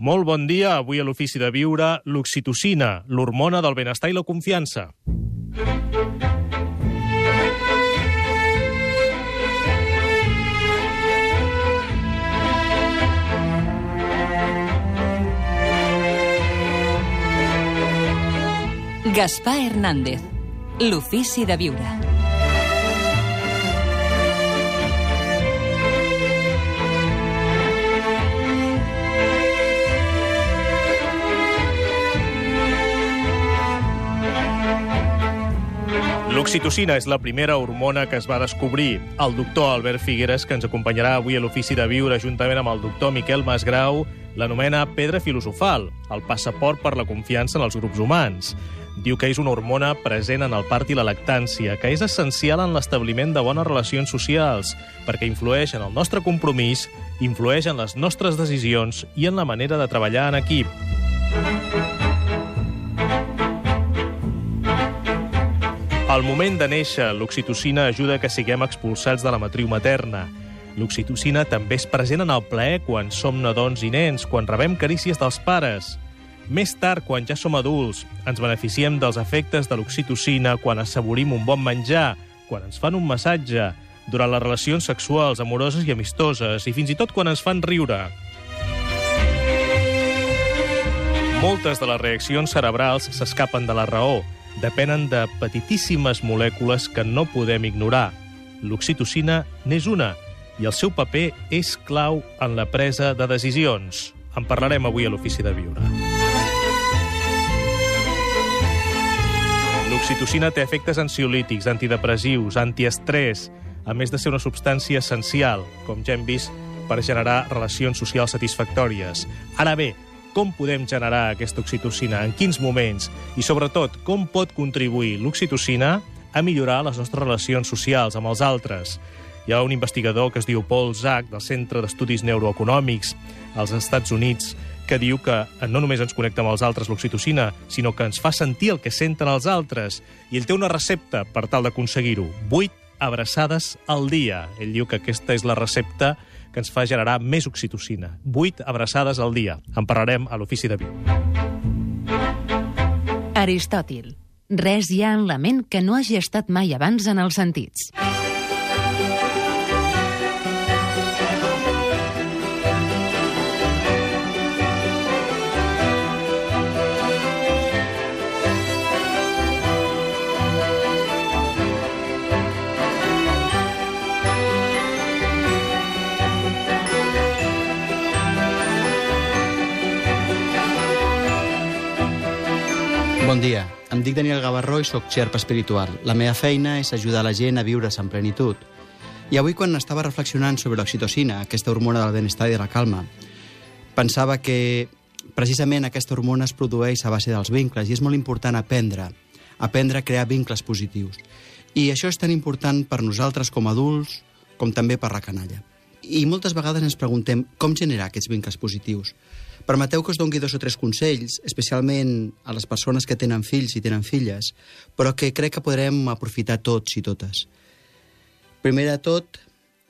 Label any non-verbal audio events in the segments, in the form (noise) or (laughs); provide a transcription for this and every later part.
Molt bon dia. Avui a l'Ofici de Viure, l'oxitocina, l'hormona del benestar i la confiança. Gaspar Hernández, l'ofici de viure. L'oxitocina és la primera hormona que es va descobrir. El doctor Albert Figueres, que ens acompanyarà avui a l'Ofici de Viure, juntament amb el doctor Miquel Masgrau, l'anomena pedra filosofal, el passaport per la confiança en els grups humans. Diu que és una hormona present en el part i la lactància, que és essencial en l'establiment de bones relacions socials, perquè influeix en el nostre compromís, influeix en les nostres decisions i en la manera de treballar en equip. Al moment de néixer, l'oxitocina ajuda que siguem expulsats de la matriu materna. L'oxitocina també és present en el plaer quan som nadons i nens, quan rebem carícies dels pares. Més tard, quan ja som adults, ens beneficiem dels efectes de l'oxitocina quan assaborim un bon menjar, quan ens fan un massatge, durant les relacions sexuals, amoroses i amistoses, i fins i tot quan ens fan riure. Moltes de les reaccions cerebrals s'escapen de la raó, depenen de petitíssimes molècules que no podem ignorar. L'oxitocina n'és una, i el seu paper és clau en la presa de decisions. En parlarem avui a l'Ofici de Viure. L'oxitocina té efectes ansiolítics, antidepressius, antiestrès, a més de ser una substància essencial, com ja hem vist, per generar relacions socials satisfactòries. Ara bé, com podem generar aquesta oxitocina, en quins moments i, sobretot, com pot contribuir l'oxitocina a millorar les nostres relacions socials amb els altres. Hi ha un investigador que es diu Paul Zach, del Centre d'Estudis Neuroeconòmics als Estats Units, que diu que no només ens connecta amb els altres l'oxitocina, sinó que ens fa sentir el que senten els altres. I ell té una recepta per tal d'aconseguir-ho. Vuit abraçades al dia. Ell diu que aquesta és la recepta que ens fa generar més oxitocina. Vuit abraçades al dia. En parlarem a l'Ofici de Viu. Aristòtil. Res hi ha en la ment que no hagi estat mai abans en els sentits. Bon dia, em dic Daniel Gavarró i sóc xerpa espiritual. La meva feina és ajudar la gent a viure's en plenitud. I avui, quan estava reflexionant sobre l'oxitocina, aquesta hormona del benestar i de la calma, pensava que precisament aquesta hormona es produeix a base dels vincles i és molt important aprendre, aprendre a crear vincles positius. I això és tan important per nosaltres com a adults com també per la canalla. I moltes vegades ens preguntem com generar aquests vincles positius. Permeteu que us dongui dos o tres consells, especialment a les persones que tenen fills i tenen filles, però que crec que podrem aprofitar tots i totes. Primer de tot,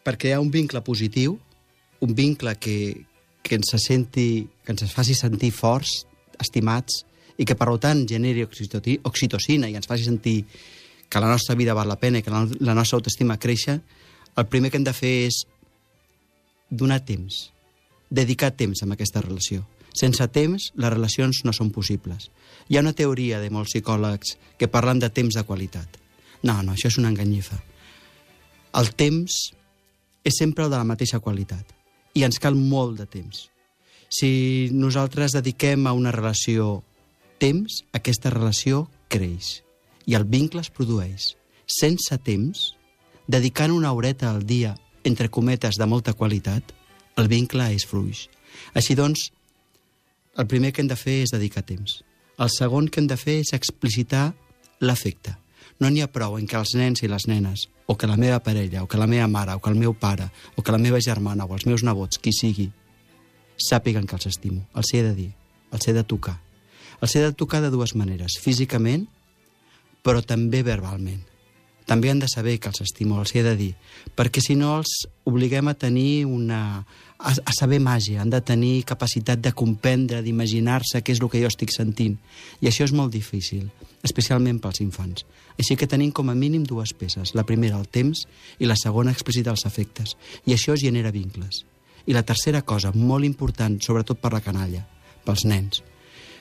per crear un vincle positiu, un vincle que, que ens senti, que ens faci sentir forts, estimats, i que, per tant, generi oxitocina i ens faci sentir que la nostra vida val la pena i que la, nostra autoestima créixer, el primer que hem de fer és donar temps, dedicar temps a aquesta relació. Sense temps, les relacions no són possibles. Hi ha una teoria de molts psicòlegs que parlen de temps de qualitat. No, no, això és una enganyifa. El temps és sempre de la mateixa qualitat i ens cal molt de temps. Si nosaltres dediquem a una relació temps, aquesta relació creix i el vincle es produeix. Sense temps, dedicant una horeta al dia, entre cometes, de molta qualitat, el vincle és fluix. Així doncs, el primer que hem de fer és dedicar temps. El segon que hem de fer és explicitar l'afecte. No n'hi ha prou en què els nens i les nenes, o que la meva parella, o que la meva mare, o que el meu pare, o que la meva germana, o els meus nebots, qui sigui, sàpiguen que els estimo. Els he de dir, els he de tocar. Els he de tocar de dues maneres, físicament, però també verbalment. També han de saber que els estimo, els he de dir, perquè si no els obliguem a tenir una... A, a saber màgia, han de tenir capacitat de comprendre, d'imaginar-se què és el que jo estic sentint. I això és molt difícil, especialment pels infants. Així que tenim com a mínim dues peces. La primera, el temps, i la segona, explicitar els efectes. I això genera vincles. I la tercera cosa, molt important, sobretot per la canalla, pels nens.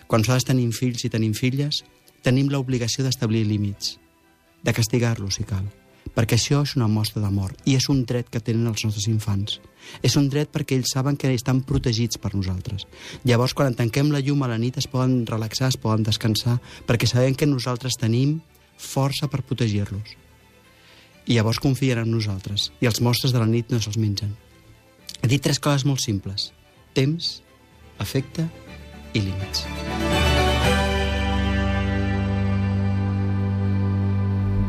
Quan nosaltres tenim fills i tenim filles, tenim l'obligació d'establir límits, de castigar-los si cal, perquè això és una mostra d'amor i és un dret que tenen els nostres infants. És un dret perquè ells saben que estan protegits per nosaltres. Llavors, quan tanquem la llum a la nit, es poden relaxar, es poden descansar, perquè sabem que nosaltres tenim força per protegir-los. I llavors confien en nosaltres, i els mostres de la nit no se'ls mengen. He dit tres coses molt simples. Temps, afecte i límits.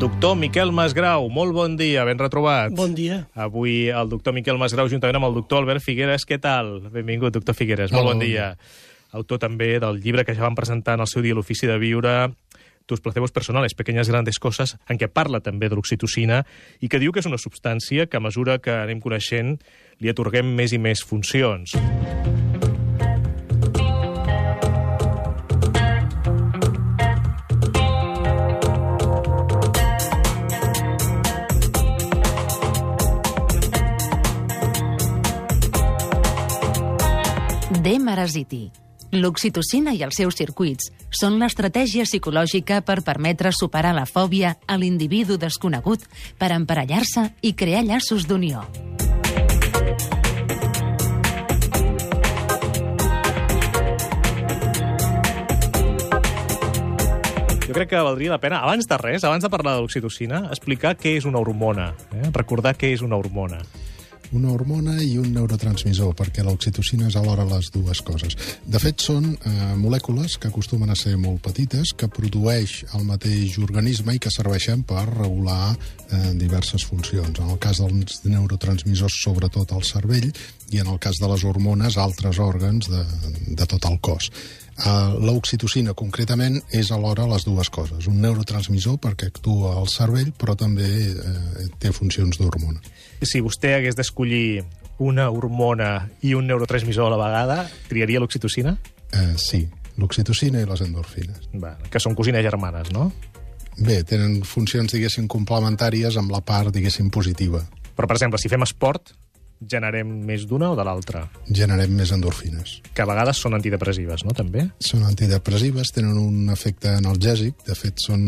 Doctor Miquel Masgrau, molt bon dia, ben retrobat. Bon dia. Avui el doctor Miquel Masgrau, juntament amb el doctor Albert Figueres, què tal? Benvingut, doctor Figueres, molt Hola, bon bon dia. Autor també del llibre que ja vam presentar en el seu dia l'Ofici de Viure, Tus placebos personales, pequeñas grandes cosas, en què parla també de l'oxitocina i que diu que és una substància que a mesura que anem coneixent li atorguem més i més funcions. Demarasiti. L'oxitocina i els seus circuits són l'estratègia psicològica per permetre superar la fòbia a l'individu desconegut per emparellar-se i crear llaços d'unió. Jo crec que valdria la pena, abans de res, abans de parlar de l'oxitocina, explicar què és una hormona, eh? recordar què és una hormona. Una hormona i un neurotransmissor, perquè l'oxitocina és alhora les dues coses. De fet, són eh, molècules que acostumen a ser molt petites, que produeix el mateix organisme i que serveixen per regular eh, diverses funcions. En el cas dels neurotransmissors, sobretot el cervell, i en el cas de les hormones, altres òrgans de, de tot el cos. Uh, L'oxitocina, concretament, és alhora les dues coses. Un neurotransmissor perquè actua al cervell, però també eh, té funcions d'hormona. Si vostè hagués d'escollir una hormona i un neurotransmissor a la vegada, triaria l'oxitocina? Eh, sí, l'oxitocina i les endorfines. Va, que són cosines germanes, no? Bé, tenen funcions, diguéssim, complementàries amb la part, diguéssim, positiva. Però, per exemple, si fem esport, generem més d'una o de l'altra? Generem més endorfines. Que a vegades són antidepressives, no, també? Són antidepressives, tenen un efecte analgèsic, de fet són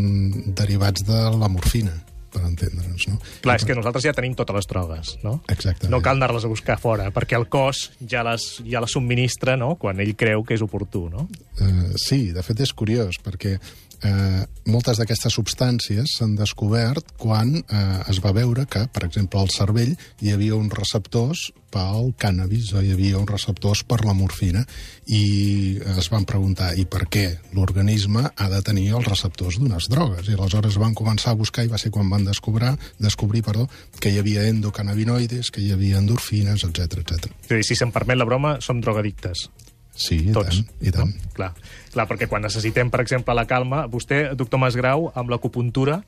derivats de la morfina, per entendre'ns, no? Clar, és que nosaltres ja tenim totes les drogues, no? Exactament. No cal anar-les a buscar fora, perquè el cos ja les, ja les subministra, no?, quan ell creu que és oportú, no? Uh, sí, de fet és curiós, perquè eh, moltes d'aquestes substàncies s'han descobert quan eh, es va veure que, per exemple, al cervell hi havia uns receptors pel cànnabis o hi havia uns receptors per la morfina i es van preguntar i per què l'organisme ha de tenir els receptors d'unes drogues i aleshores van començar a buscar i va ser quan van descobrir, descobrir perdó, que hi havia endocannabinoides, que hi havia endorfines, etc etc. Si se'm permet la broma, som drogadictes. Sí, i Tots. tant, i tant. No? Clar. Clar, perquè quan necessitem, per exemple, la calma, vostè, doctor Masgrau, amb l'acupuntura,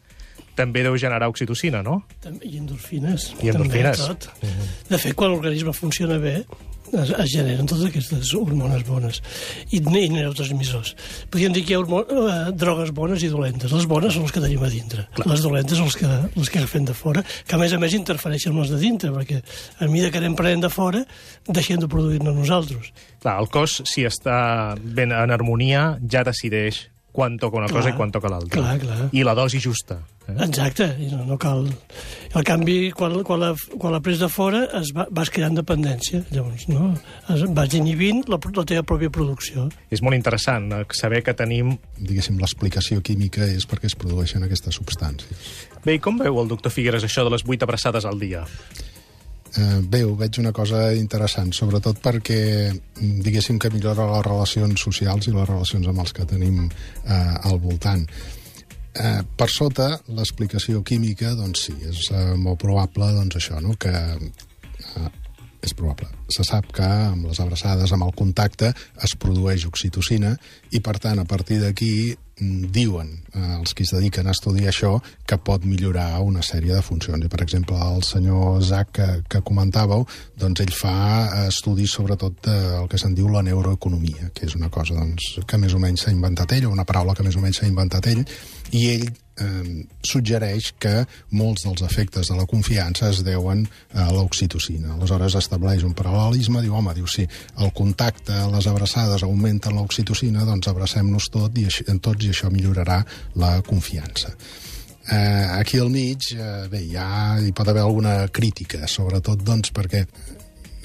també deu generar oxitocina, no? També- I endorfines. I endorfines. També, tot. De fet, quan l'organisme funciona bé, es, es generen totes aquestes hormones bones i, i neurotransmissors. Podríem dir que hi ha hormo- eh, drogues bones i dolentes. Les bones són les que tenim a dintre. Clar. Les dolentes són les que, les que agafem de fora, que a més a més interfereixen amb les de dintre, perquè a mesura que anem prenent de fora, deixem de produir-ne nosaltres. Clar, el cos, si està ben en harmonia, ja decideix quan toca una cosa Clar. i quan toca l'altra. Clar, clar. I la dosi justa. Eh? Exacte, i no, no cal... Al canvi, quan, quan, la, quan la pres de fora, es va, vas creant dependència, llavors, no? Es, vas inhibint la, la teva pròpia producció. És molt interessant eh, saber que tenim... Diguéssim, l'explicació química és perquè es produeixen aquestes substàncies. Bé, i com veu el doctor Figueres això de les 8 abraçades al dia? Eh, bé, ho veig una cosa interessant, sobretot perquè, mm, diguéssim, que millora les relacions socials i les relacions amb els que tenim eh, al voltant. Eh, per sota, l'explicació química, doncs sí, és eh, molt probable doncs, això, no? que eh, és probable. Se sap que amb les abraçades, amb el contacte, es produeix oxitocina i, per tant, a partir d'aquí mm, diuen eh, els que es dediquen a estudiar això que pot millorar una sèrie de funcions. I, per exemple, el senyor Zach que, que comentàveu, doncs ell fa eh, estudis sobretot del que se'n diu la neuroeconomia, que és una cosa doncs, que més o menys s'ha inventat ell, o una paraula que més o menys s'ha inventat ell, i ell eh, suggereix que molts dels efectes de la confiança es deuen a l'oxitocina. Aleshores estableix un paral·lelisme, diu, home, diu, si el contacte, les abraçades augmenten l'oxitocina, doncs abracem-nos tot i, en tots i això millorarà la confiança. Eh, aquí al mig, eh, bé, ja hi pot haver alguna crítica, sobretot doncs, perquè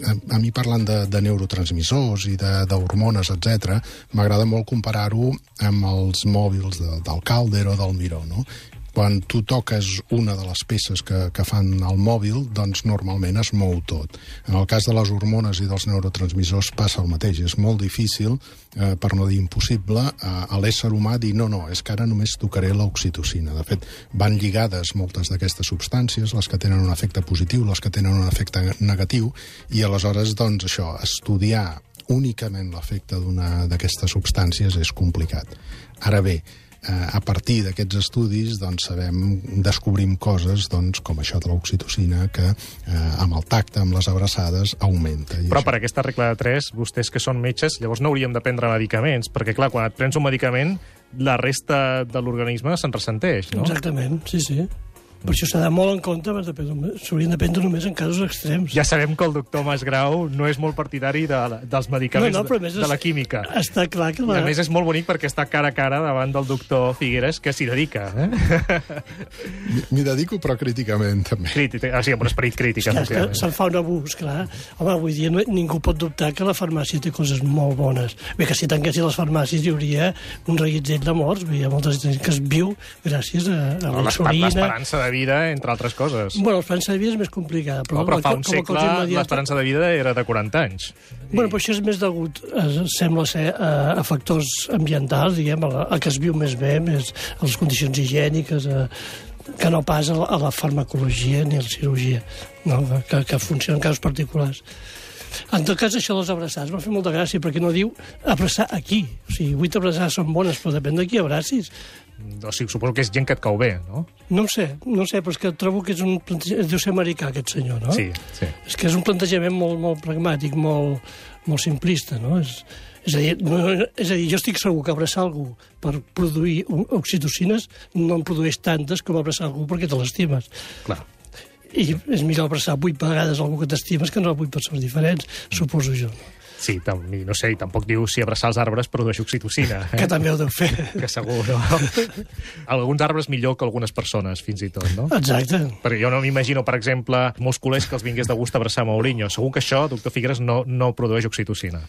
a, a mi parlant de, de neurotransmissors i d'hormones, etc, m'agrada molt comparar-ho amb els mòbils de, del Calder o del Miró, no? Quan tu toques una de les peces que, que fan el mòbil, doncs normalment es mou tot. En el cas de les hormones i dels neurotransmissors passa el mateix. És molt difícil, eh, per no dir impossible, a, a l'ésser humà dir no, no, és que ara només tocaré l'oxitocina. De fet, van lligades moltes d'aquestes substàncies, les que tenen un efecte positiu, les que tenen un efecte negatiu, i aleshores, doncs, això, estudiar únicament l'efecte d'una d'aquestes substàncies és complicat. Ara bé, eh, a partir d'aquests estudis doncs, sabem, descobrim coses doncs, com això de l'oxitocina que eh, amb el tacte, amb les abraçades, augmenta. I Però això... per aquesta regla de 3, vostès que són metges, llavors no hauríem de prendre medicaments, perquè clar, quan et prens un medicament, la resta de l'organisme se'n ressenteix, no? Exactament, sí, sí. Per això s'ha de molt en compte, s'haurien de prendre només en casos extrems. Ja sabem que el doctor Masgrau no és molt partidari de, la- dels medicaments No, no, de, de la química. Està clar que I la... a més és molt bonic perquè està cara a cara davant del doctor Figueres, que s'hi dedica. Eh? M'hi dedico, però críticament, també. Crític, o sigui, amb un esperit crític. Ja, és que se'n fa un abús, clar. Home, avui dia no, ningú pot dubtar que la farmàcia té coses molt bones. Bé, que si tanquessin les farmàcies hi hauria un reguitzell de morts. Hi ha molta gent que es viu gràcies a, a insulina. L'esperança de vida, entre altres coses. Bueno, l'esperança de vida és més complicada. Però, No, però fa un com segle l'esperança de vida era de 40 anys. Bueno, però això és més degut, eh, sembla ser, a, a factors ambientals, diguem, a, a que es viu més bé, més a les condicions higièniques, a, que no pas a la, a la farmacologia ni a la cirurgia, no? que, que funciona en casos particulars. En tot cas, això dels abraçats m'ha fet molta gràcia, perquè no diu abraçar aquí. O sigui, vuit abraçades són bones, però depèn de qui abracis. O sigui, suposo que és gent que et cau bé, no? No ho sé, no ho sé, però és que trobo que és un... plantejament- Deu ser americà, aquest senyor, no? Sí, sí. És que és un plantejament molt, molt pragmàtic, molt, molt simplista, no? És, és, a dir, no, és a dir, jo estic segur que abraçar algú per produir oxitocines no en produeix tantes com abraçar algú perquè te l'estimes. Clar. I és millor abraçar vuit vegades algú que t'estimes que no vuit persones diferents, suposo jo. Sí, tam i no sé, i tampoc diu si abraçar els arbres produeix oxitocina. Eh? Que també ho deu fer. que segur, no? (laughs) Alguns arbres millor que algunes persones, fins i tot, no? Exacte. Perquè jo no m'imagino, per exemple, molts culers que els vingués de gust abraçar Mourinho. Segur que això, doctor Figueres, no, no produeix oxitocina.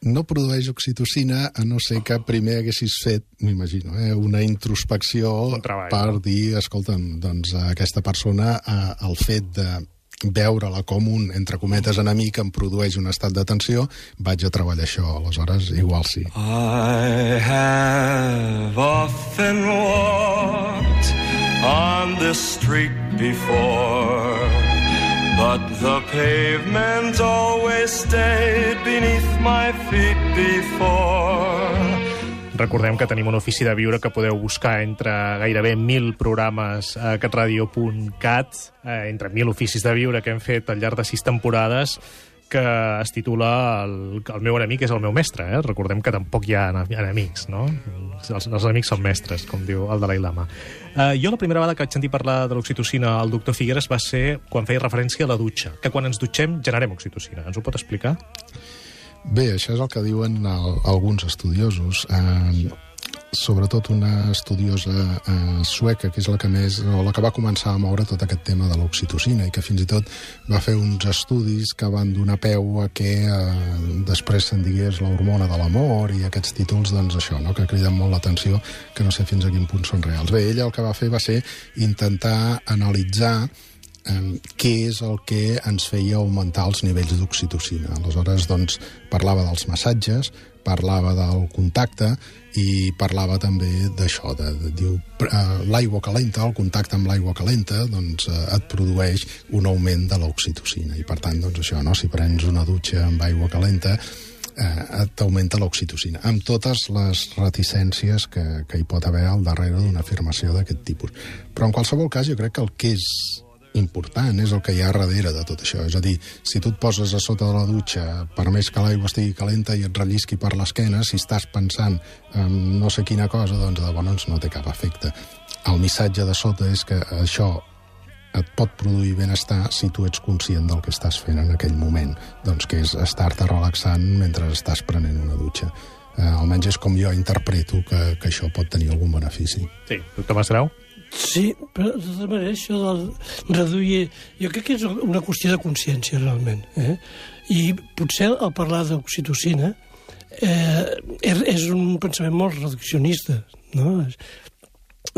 No produeix oxitocina a no ser que primer haguessis fet, m'imagino, eh, una introspecció Un treball, per dir, escolta'm, doncs aquesta persona eh, el fet de veure-la com un, entre cometes, enemic em produeix un estat de tensió, vaig a treballar això. Aleshores, igual sí. I have often walked on this street before, but the pavement always stayed beneath my feet before. Recordem que tenim un ofici de viure que podeu buscar entre gairebé 1.000 programes a catradio.cat, eh, entre 1.000 oficis de viure que hem fet al llarg de sis temporades, que es titula el, el meu enemic és el meu mestre. Eh? Recordem que tampoc hi ha ene- enemics, no? Els, els enemics són mestres, com diu el Dalai Lama. Eh, jo la primera vegada que vaig sentir parlar de l'oxitocina al doctor Figueres va ser quan feia referència a la dutxa, que quan ens dutxem generem oxitocina. Ens ho pot explicar? Bé, això és el que diuen el, alguns estudiosos. Eh, sobretot una estudiosa eh, sueca, que és la que més, o la que va començar a moure tot aquest tema de l'oxitocina i que fins i tot va fer uns estudis que van donar peu a que eh, després se'n digués l'hormona de l'amor i aquests títols, doncs això, no? que criden molt l'atenció, que no sé fins a quin punt són reals. Bé, ella el que va fer va ser intentar analitzar què és el que ens feia augmentar els nivells d'oxitocina. Aleshores, doncs, parlava dels massatges, parlava del contacte i parlava també d'això, de, de, diu, eh, l'aigua calenta, el contacte amb l'aigua calenta, doncs eh, et produeix un augment de l'oxitocina, i per tant, doncs això, no? si prens una dutxa amb aigua calenta, eh, t'augmenta l'oxitocina, amb totes les reticències que, que hi pot haver al darrere d'una afirmació d'aquest tipus. Però en qualsevol cas jo crec que el que és important és el que hi ha darrere de tot això. És a dir, si tu et poses a sota de la dutxa, per més que l'aigua estigui calenta i et rellisqui per l'esquena, si estàs pensant en no sé quina cosa, doncs de doncs no té cap efecte. El missatge de sota és que això et pot produir benestar si tu ets conscient del que estàs fent en aquell moment, doncs que és estar-te relaxant mentre estàs prenent una dutxa. Eh, almenys és com jo interpreto que, que això pot tenir algun benefici. Sí, doctor Masgrau? Sí, però de tota manera això del reduir... Jo crec que és una qüestió de consciència, realment. Eh? I potser al parlar d'oxitocina eh, és un pensament molt reduccionista, no?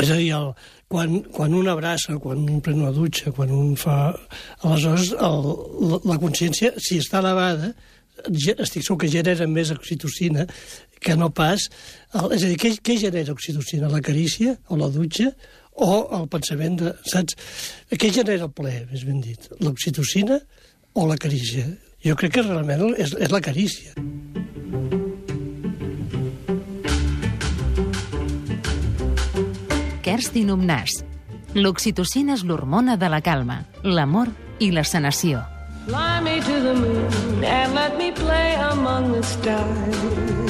És a dir, el, quan, quan un abraça, quan un pren una dutxa, quan un fa... Aleshores, el, la, la consciència, si està elevada, estic segur que genera més oxitocina que no pas... El, és a dir, què, què genera oxitocina? La carícia o la dutxa o el pensament de... Saps? Què genera el ple, més ben dit? L'oxitocina o la carícia? Jo crec que realment és, és la carícia. Kerstin Umnàs. L'oxitocina és l'hormona de la calma, l'amor i la sanació. Fly me to the moon and let me play among the stars.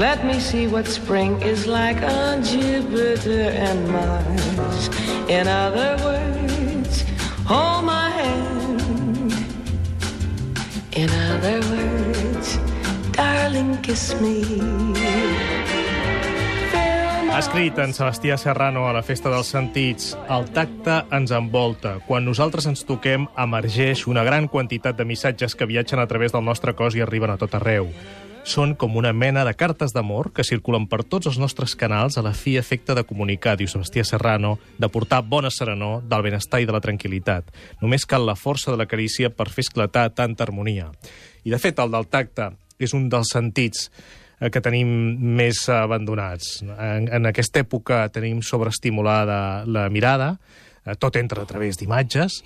Let me see what spring is like on Jupiter and Mars. In other words, hold my hand. In other words, darling, kiss me. Ha escrit en Sebastià Serrano a la Festa dels Sentits El tacte ens envolta. Quan nosaltres ens toquem, emergeix una gran quantitat de missatges que viatgen a través del nostre cos i arriben a tot arreu. Són com una mena de cartes d'amor que circulen per tots els nostres canals a la fi efecte de comunicar, diu Sebastià Serrano, de portar bona serenor, del benestar i de la tranquil·litat. Només cal la força de la carícia per fer esclatar tanta harmonia. I, de fet, el del tacte és un dels sentits eh, que tenim més abandonats. En, en aquesta època tenim sobreestimulada la mirada, eh, tot entra a través d'imatges,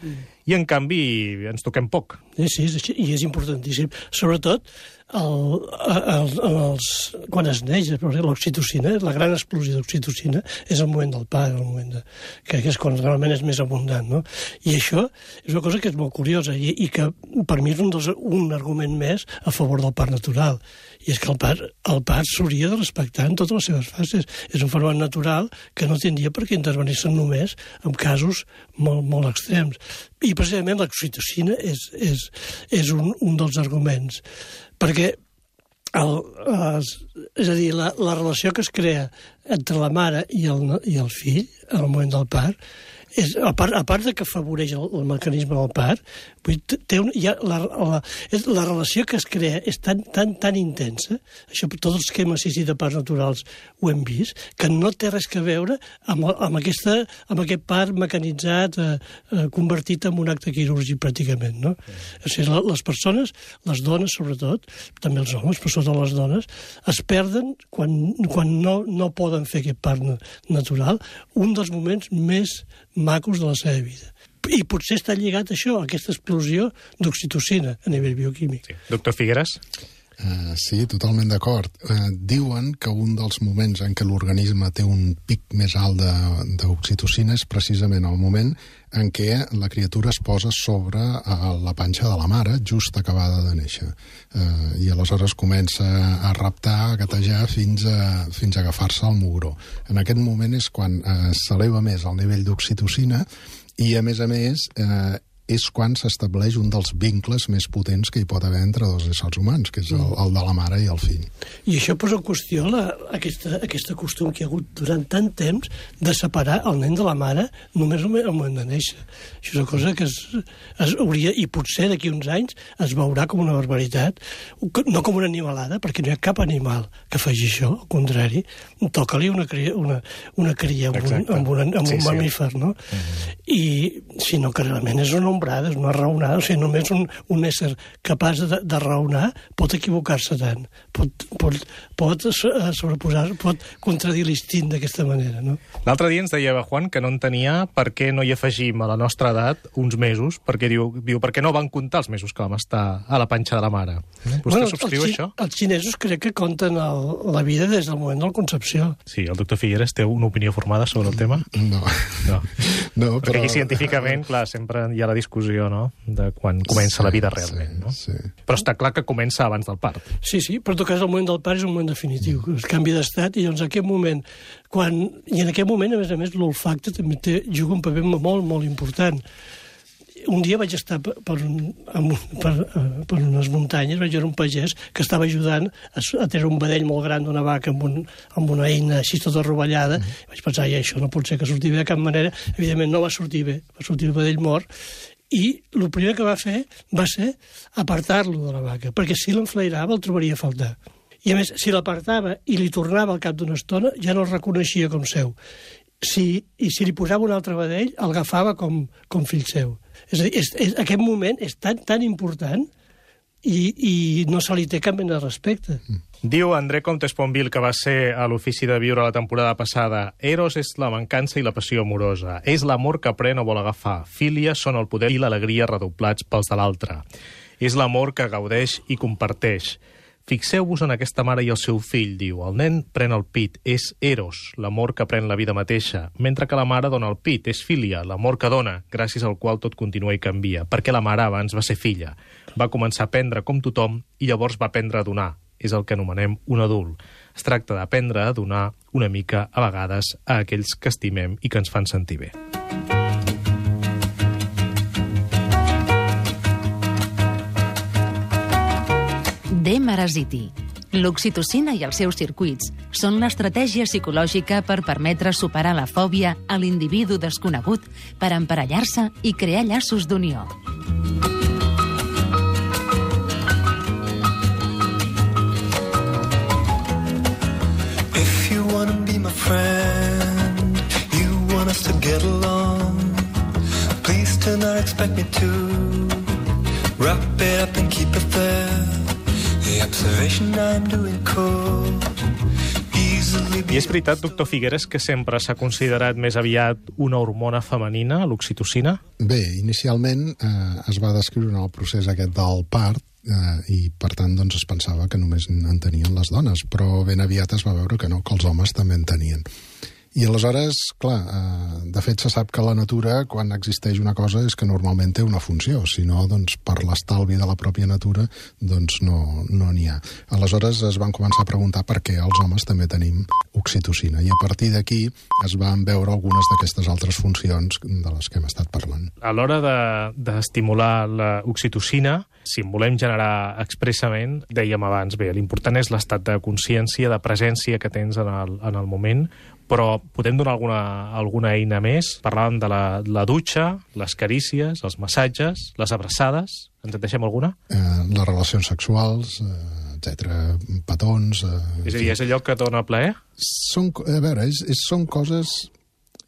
i en canvi ens toquem poc. Sí, sí, és així, i és importantíssim. Sobretot, el, el, els, quan es neix, l'oxitocina, la gran explosió d'oxitocina, és el moment del pare, el moment de, que és quan realment és més abundant, no? I això és una cosa que és molt curiosa i, i que per mi és un, dels, un argument més a favor del part natural. I és que el part, el part s'hauria de respectar en totes les seves fases. És un fenomen natural que no tindria per què intervenir-se només en casos molt, molt extrems. I precisament l'oxitocina és, és, és un, un dels arguments. Perquè el, les, és a dir, la, la relació que es crea entre la mare i el, i el fill el moment del part és, a, part, a part de que afavoreix el, el mecanisme del part, vull, té un, ja, la, la, és, la relació que es crea és tan, tan, tan intensa, això per tots els esquemes sí, de parts naturals ho hem vist, que no té res que veure amb, amb, aquesta, amb aquest part mecanitzat, eh, eh, convertit en un acte quirúrgic pràcticament. No? Mm. O sigui, les persones, les dones sobretot, també els homes, però sobretot les dones, es perden quan, quan no, no poden fer aquest part natural, un dels moments més macos de la seva vida. I potser està lligat això, a aquesta explosió d'oxitocina a nivell bioquímic. Sí. Doctor Figueres? Uh, sí, totalment d'acord. Uh, diuen que un dels moments en què l'organisme té un pic més alt d'oxitocina és precisament el moment en què la criatura es posa sobre uh, la panxa de la mare, just acabada de néixer. I aleshores comença a raptar, a gatejar, fins a, fins a agafar-se al mugró. En aquest moment és quan s'eleva més el nivell d'oxitocina i, a més a més, eh, és quan s'estableix un dels vincles més potents que hi pot haver entre dos éssers humans, que és el, el de la mare i el fill. I això posa en qüestió la, aquesta, aquesta costum que hi ha hagut durant tant temps de separar el nen de la mare només al moment de néixer. Això és una cosa que es, es hauria, i potser d'aquí uns anys es veurà com una barbaritat, no com una animalada, perquè no hi ha cap animal que faci això, al contrari, toca-li una, cria, una, una cria amb un, amb, una, amb sí, un mamífer, sí. no? Uh -huh. I, sinó que realment és una nombrades, no raonades, o sigui, només un, un ésser capaç de, de raonar pot equivocar-se tant, pot, pot, pot sobreposar, pot contradir l'instint d'aquesta manera, no? L'altre dia ens deia Juan que no entenia per què no hi afegim a la nostra edat uns mesos, perquè diu, diu per què no van comptar els mesos que vam estar a la panxa de la mare. Eh? Vostè bueno, subscriu els, això? Els xinesos crec que compten el, la vida des del moment de la concepció. Sí, el doctor Figueres té una opinió formada sobre el tema? No. No, no perquè però... aquí científicament, clar, sempre hi ha la discussió, no?, de quan comença Sí, la vida sí, realment, no? sí. Però està clar que comença abans del part. Sí, sí, però en tot cas el moment del part és un moment definitiu, el canvi d'estat, i doncs en aquest moment, quan, i en aquest moment, a més a més, l'olfacte també té, juga un paper molt, molt important. Un dia vaig estar per, per, un, amb un, per, eh, per unes muntanyes, vaig veure un pagès que estava ajudant a, a treure un vedell molt gran d'una vaca amb, un, amb una eina així tota rovellada. Mm. Vaig pensar, i això no pot ser que surti bé de cap manera. Evidentment no va sortir bé, va sortir el vedell mort, i el primer que va fer va ser apartar-lo de la vaca, perquè si l'enflairava el trobaria a faltar. I a més, si l'apartava i li tornava al cap d'una estona, ja no el reconeixia com seu. Si, I si li posava un altre vedell, el agafava com, com fill seu. És a dir, és, és, aquest moment és tan, tan important i, i no se li té cap mena de respecte. Diu André Comte Esponville, que va ser a l'ofici de viure la temporada passada, Eros és la mancança i la passió amorosa. És l'amor que pren o vol agafar. Fília són el poder i l'alegria redoblats pels de l'altre. És l'amor que gaudeix i comparteix. Fixeu-vos en aquesta mare i el seu fill, diu. El nen pren el pit, és Eros, l'amor que pren la vida mateixa, mentre que la mare dona el pit, és Filia, l'amor que dona, gràcies al qual tot continua i canvia, perquè la mare abans va ser filla. Va començar a aprendre com tothom i llavors va aprendre a donar. És el que anomenem un adult. Es tracta d'aprendre a donar una mica, a vegades, a aquells que estimem i que ens fan sentir bé. D-Marasiti. L'oxitocina i els seus circuits són l'estratègia psicològica per permetre superar la fòbia a l'individu desconegut per emparellar-se i crear llaços d'unió. Expect me to wrap it up and keep it there. The observation I'm doing easily I és veritat, doctor Figueres, que sempre s'ha considerat més aviat una hormona femenina, l'oxitocina? Bé, inicialment eh, es va descriure en el procés aquest del part eh, i, per tant, doncs, es pensava que només en tenien les dones, però ben aviat es va veure que no, que els homes també en tenien. I aleshores, clar, eh, de fet se sap que la natura, quan existeix una cosa, és que normalment té una funció, si no, doncs, per l'estalvi de la pròpia natura, doncs no no n'hi ha. Aleshores es van començar a preguntar per què els homes també tenim oxitocina, i a partir d'aquí es van veure algunes d'aquestes altres funcions de les que hem estat parlant. A l'hora de- d'estimular de, l'oxitocina, si en volem generar expressament, dèiem abans, bé, l'important és l'estat de consciència, de presència que tens en el, en el moment, però podem donar alguna, alguna eina més? Parlàvem de la, la dutxa, les carícies, els massatges, les abraçades. Ens en deixem alguna? Eh, les relacions sexuals, eh, etc, petons... Eh, És a dir, és allò que dona plaer? són, a veure, és, és, són coses...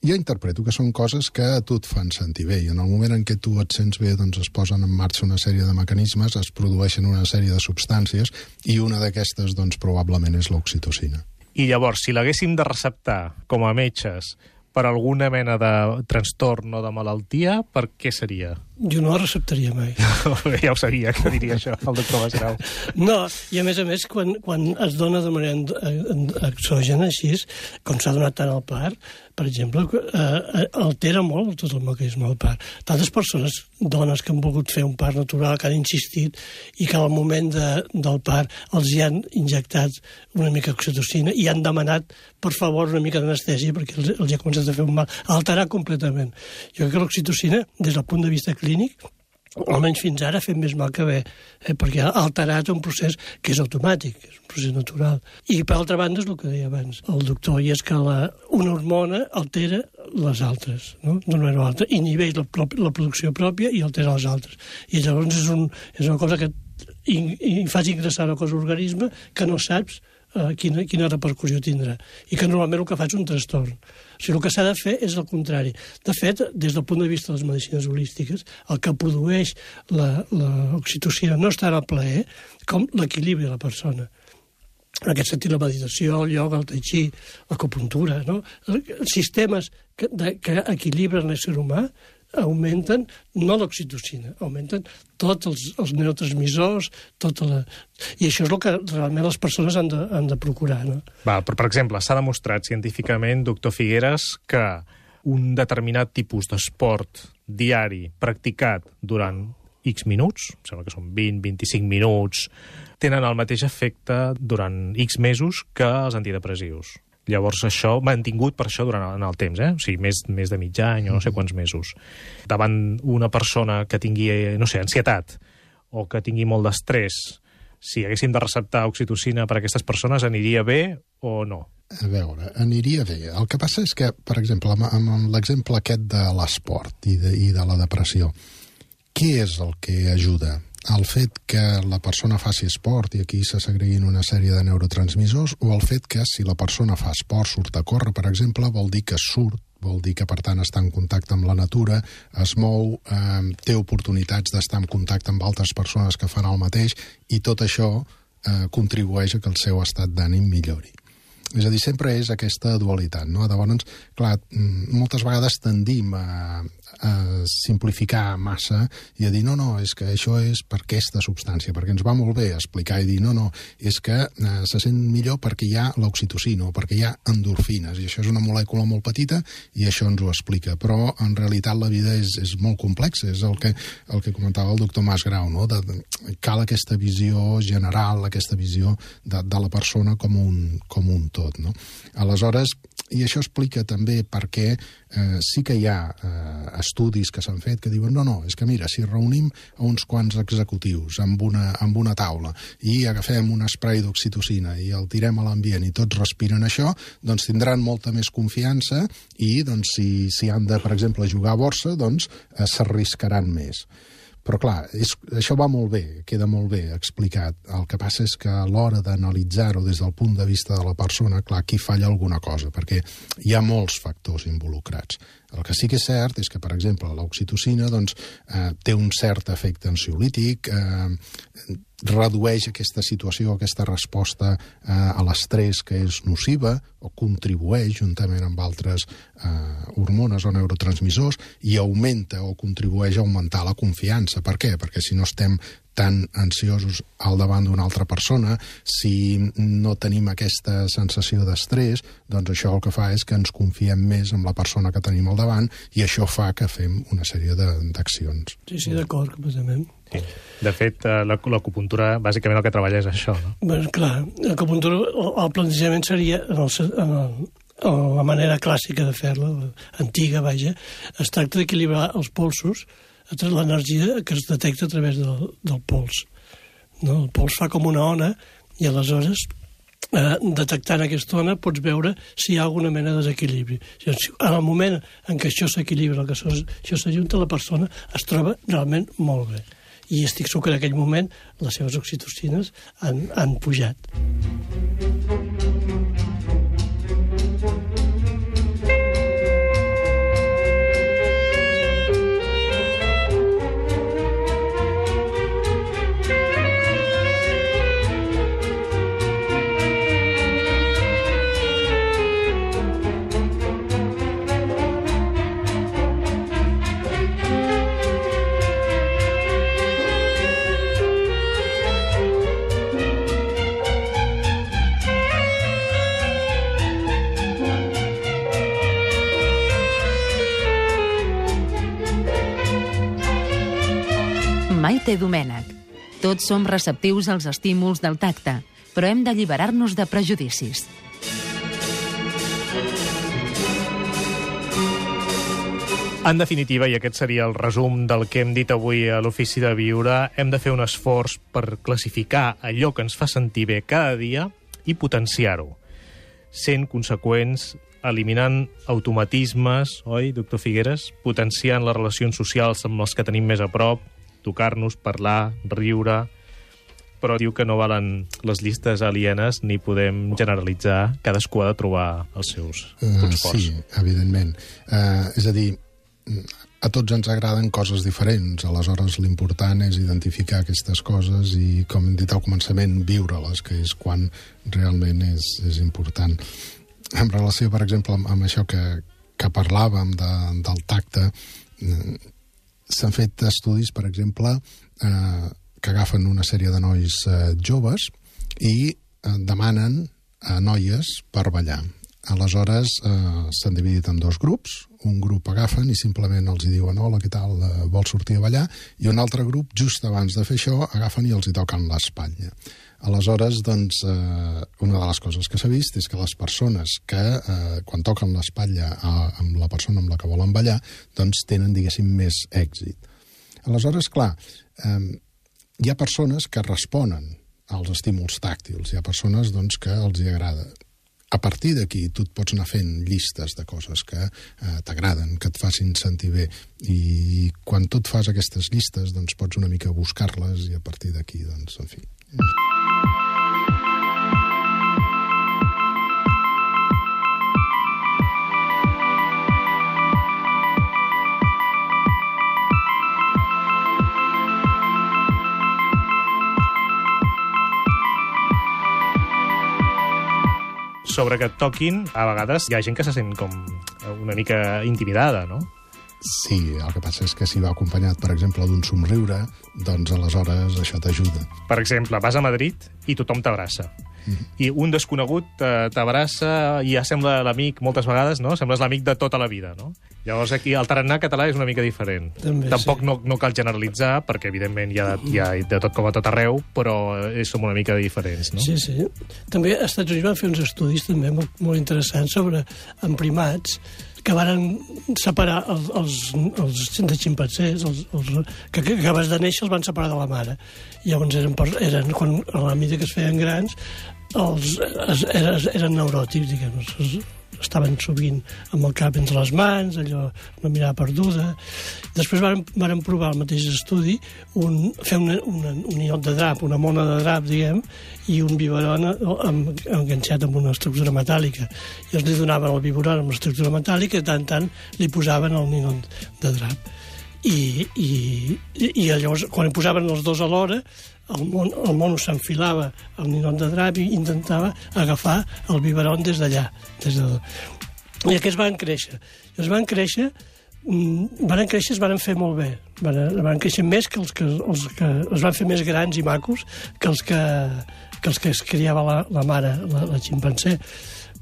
Jo interpreto que són coses que a tu et fan sentir bé i en el moment en què tu et sents bé doncs es posen en marxa una sèrie de mecanismes, es produeixen una sèrie de substàncies i una d'aquestes doncs probablement és l'oxitocina. I llavors, si l'haguéssim de receptar com a metges per alguna mena de trastorn o de malaltia, per què seria? Jo no la receptaria mai. (laughs) ja ho sabia que diria això el doctor Masgrau. No, i a més a més, quan, quan es dona de manera en- exògena, així, com s'ha donat tant al part, per exemple, eh, altera molt tot el mecanisme del part. Tantes persones, dones que han volgut fer un part natural, que han insistit, i que al moment de, del part els hi han injectat una mica d'oxitocina i han demanat, per favor, una mica d'anestèsia perquè els, els hi ha començat a fer un mal, alterar completament. Jo crec que l'oxitocina, des del punt de vista clínic, almenys fins ara fet més mal que bé, eh, perquè ha alterat un procés que és automàtic, és un procés natural. I per altra banda és el que deia abans el doctor, i és que la, una hormona altera les altres, no? d'una manera o altra, inhibeix la, prop- la producció pròpia i altera les altres. I llavors és, un, és una cosa que in, in, fas ingressar al cos organisme que no saps eh, quina, quina repercussió tindrà. I que normalment el que fa és un trastorn. O sigui, el que s'ha de fer és el contrari. De fet, des del punt de vista de les medicines holístiques, el que produeix l'oxitocina no és tant el plaer com l'equilibri de la persona en aquest sentit la meditació, el ioga, el tai chi, l'acupuntura, no? Els sistemes que, de, que equilibren l'ésser humà augmenten no l'oxitocina, augmenten tots els, els neurotransmissors, tota la... i això és el que realment les persones han de, han de procurar. No? Va, però, per exemple, s'ha demostrat científicament, doctor Figueres, que un determinat tipus d'esport diari practicat durant X minuts, em sembla que són 20-25 minuts, tenen el mateix efecte durant X mesos que els antidepressius. Llavors això mantingut per això durant el, en el temps, eh? o sigui, més, més de mig any o no sé quants mesos. Davant una persona que tingui, no sé, ansietat o que tingui molt d'estrès, si haguéssim de receptar oxitocina per a aquestes persones, aniria bé o no? A veure, aniria bé. El que passa és que, per exemple, amb, amb l'exemple aquest de l'esport i, de, i de la depressió, què és el que ajuda? El fet que la persona faci esport i aquí se segreguin una sèrie de neurotransmissors o el fet que si la persona fa esport, surt a córrer, per exemple, vol dir que surt vol dir que, per tant, està en contacte amb la natura, es mou, eh, té oportunitats d'estar en contacte amb altres persones que fan el mateix, i tot això eh, contribueix a que el seu estat d'ànim millori. És a dir, sempre és aquesta dualitat, no? Llavors, clar, mm, moltes vegades tendim a, a simplificar massa i a dir, no, no, és que això és per aquesta substància, perquè ens va molt bé explicar i dir, no, no, és que eh, se sent millor perquè hi ha l'oxitocina o perquè hi ha endorfines, i això és una molècula molt petita i això ens ho explica, però en realitat la vida és, és molt complexa, és el que, el que comentava el doctor Mas Grau, no? de, de, cal aquesta visió general, aquesta visió de, de la persona com un, com un tot. No? Aleshores, i això explica també per què eh, sí que hi ha eh, estudis que s'han fet que diuen no, no, és que mira, si reunim a uns quants executius amb una, amb una taula i agafem un spray d'oxitocina i el tirem a l'ambient i tots respiren això, doncs tindran molta més confiança i doncs, si, si han de, per exemple, jugar a borsa, doncs eh, s'arriscaran més. Però, clar, és, això va molt bé, queda molt bé explicat. El que passa és que a l'hora d'analitzar-ho des del punt de vista de la persona, clar, aquí falla alguna cosa, perquè hi ha molts factors involucrats. El que sí que és cert és que, per exemple, l'oxitocina doncs, eh, té un cert efecte ansiolític, eh, redueix aquesta situació, aquesta resposta eh, a l'estrès que és nociva o contribueix juntament amb altres eh, hormones o neurotransmissors i augmenta o contribueix a augmentar la confiança. Per què? Perquè si no estem tan ansiosos al davant d'una altra persona, si no tenim aquesta sensació d'estrès, doncs això el que fa és que ens confiem més en la persona que tenim al davant i això fa que fem una sèrie d'accions. Sí, sí, d'acord, completament. Sí. De fet, eh, l'acupuntura, bàsicament el que treballa és això, no? Bé, clar, l'acupuntura, el plantejament seria, en el, en el, la manera clàssica de fer-la, antiga, vaja, es tracta d'equilibrar els polsos, l'energia que es detecta a través del, del pols. No? El pols fa com una ona i aleshores eh, detectant aquesta ona pots veure si hi ha alguna mena de desequilibri. En el moment en què això s'equilibra, que això, s'ajunta, la persona es troba realment molt bé. I estic segur que en aquell moment les seves oxitocines han, han pujat. Maite Domènech. Tots som receptius als estímuls del tacte, però hem d'alliberar-nos de prejudicis. En definitiva, i aquest seria el resum del que hem dit avui a l'Ofici de Viure, hem de fer un esforç per classificar allò que ens fa sentir bé cada dia i potenciar-ho, sent conseqüents, eliminant automatismes, oi, doctor Figueres? Potenciant les relacions socials amb els que tenim més a prop, tocar-nos, parlar, riure, però diu que no valen les llistes alienes ni podem generalitzar. Cadascú ha de trobar els seus punts Uh, forts. sí, evidentment. Uh, és a dir, a tots ens agraden coses diferents, aleshores l'important és identificar aquestes coses i, com hem dit al començament, viure-les, que és quan realment és, és important. En relació, per exemple, amb, amb això que, que parlàvem de, del tacte, eh, s'han fet estudis, per exemple, eh, que agafen una sèrie de nois eh, joves i eh, demanen a noies per ballar. Aleshores, eh, s'han dividit en dos grups. Un grup agafen i simplement els hi diuen hola, què tal, eh, vols sortir a ballar? I un altre grup, just abans de fer això, agafen i els hi toquen l'espatlla. Aleshores, doncs, eh, una de les coses que s'ha vist és que les persones que, eh, quan toquen l'espatlla amb la persona amb la que volen ballar, doncs tenen, diguéssim, més èxit. Aleshores, clar, eh, hi ha persones que responen als estímuls tàctils, hi ha persones doncs, que els hi agrada. A partir d'aquí tu et pots anar fent llistes de coses que eh, t'agraden, que et facin sentir bé i quan tu et fas aquestes llistes doncs pots una mica buscar-les i a partir d'aquí, doncs, en fi... Sobre que et toquin, a vegades hi ha gent que se sent com una mica intimidada, no? Sí, el que passa és que si va acompanyat, per exemple, d'un somriure, doncs aleshores això t'ajuda. Per exemple, vas a Madrid i tothom t'abraça. I un desconegut eh, t'abraça i ja sembla l'amic, moltes vegades, no? Sembles l'amic de tota la vida, no? Llavors aquí el tarannà català és una mica diferent. També, Tampoc sí. no, no cal generalitzar, perquè evidentment hi ha, hi ha de tot com a tot arreu, però eh, som una mica diferents, no? Sí, sí. També als Estats Units van fer uns estudis també molt, molt interessants sobre en primats que varen separar els, els, els de ximpancers, els, els, que, que acabes de néixer els van separar de la mare. I llavors eren, per- eren quan, a la mida que es feien grans, els, es, eren, eren neuròtics, diguem es, estaven sovint amb el cap entre les mans, allò, una mirada perduda. Després varen, varen provar al mateix estudi un, fer una, una, un ninot de drap, una mona de drap, diguem, i un biberon amb, enganxat amb una estructura metàl·lica. I els li donaven el biberon amb l'estructura metàl·lica i tant tant li posaven el ninot de drap. I, i, i llavors, quan hi posaven els dos alhora, el, mon, el mono s'enfilava al ninot de drap i intentava agafar el biberon des d'allà. Des de... I aquests van créixer. I els van créixer mm, van créixer, es van fer molt bé. Van, van créixer més que els que, els que es van fer més grans i macos que els que, que, els que es criava la, la mare, la, la ximpancé.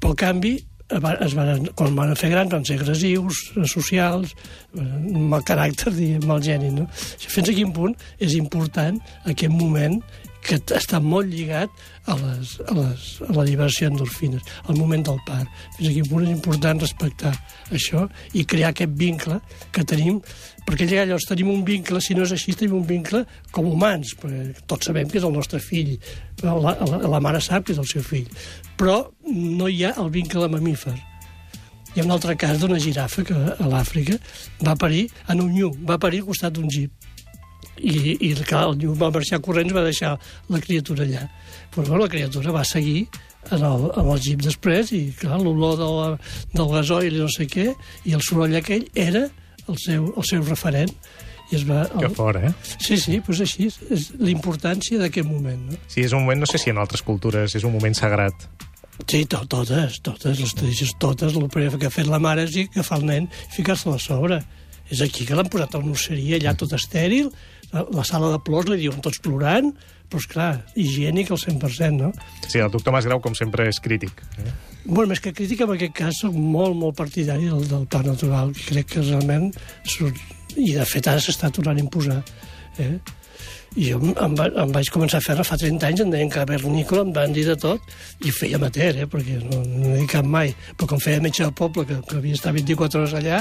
Pel canvi, es van, quan van fer grans van ser agressius, socials, amb mal caràcter, diguem, mal geni. No? Fins a quin punt és important aquest moment que està molt lligat a, les, a, les, a la liberació d'endorfines, al moment del part. Fins a quin punt és important respectar això i crear aquest vincle que tenim, perquè llavors tenim un vincle, si no és així, tenim un vincle com humans, perquè tots sabem que és el nostre fill, la, la, la mare sap que és el seu fill, però no hi ha el vincle mamífer. Hi ha un altre cas d'una girafa que a l'Àfrica va parir en un ñu, va parir al costat d'un jeep i, i clar, el ñu va marxar corrents va deixar la criatura allà però bueno, la criatura va seguir en el, en el jeep després i clar, l'olor de la, del gasoil i no sé què i el soroll aquell era el seu, el seu referent i es va... Que El... fora, eh? Sí, sí, doncs així és, és l'importància d'aquest moment. No? Sí, és un moment, no sé si en altres cultures és un moment sagrat. Sí, to totes, totes, les tradicions, totes. El primer que ha fet la mare és agafar el nen i ficar-se-la a sobre. És aquí que l'han posat a una osseria, allà tot estèril, la, la sala de plors li diuen tots plorant, però esclar, higiènic al 100%, no? Sí, el doctor Masgrau, com sempre, és crític. Eh? Bueno, més que crítica, en aquest cas soc molt, molt partidari del, del parc natural, crec que realment... Surt, I, de fet, ara s'està tornant a imposar. Eh? I jo em, va, em vaig començar a fer fa 30 anys, em deien cavernícola, em van dir de tot, i ho feia amateur, eh? perquè no, no he dit cap mai. Però com feia metge del poble, que, que havia estat 24 hores allà,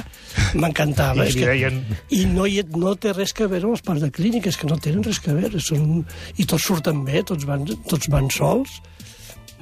m'encantava. I que- deien... i no, hi, no té res que veure amb els parcs de clíniques, que no tenen res que veure. Són, I tots surten bé, tots van, tots van sols.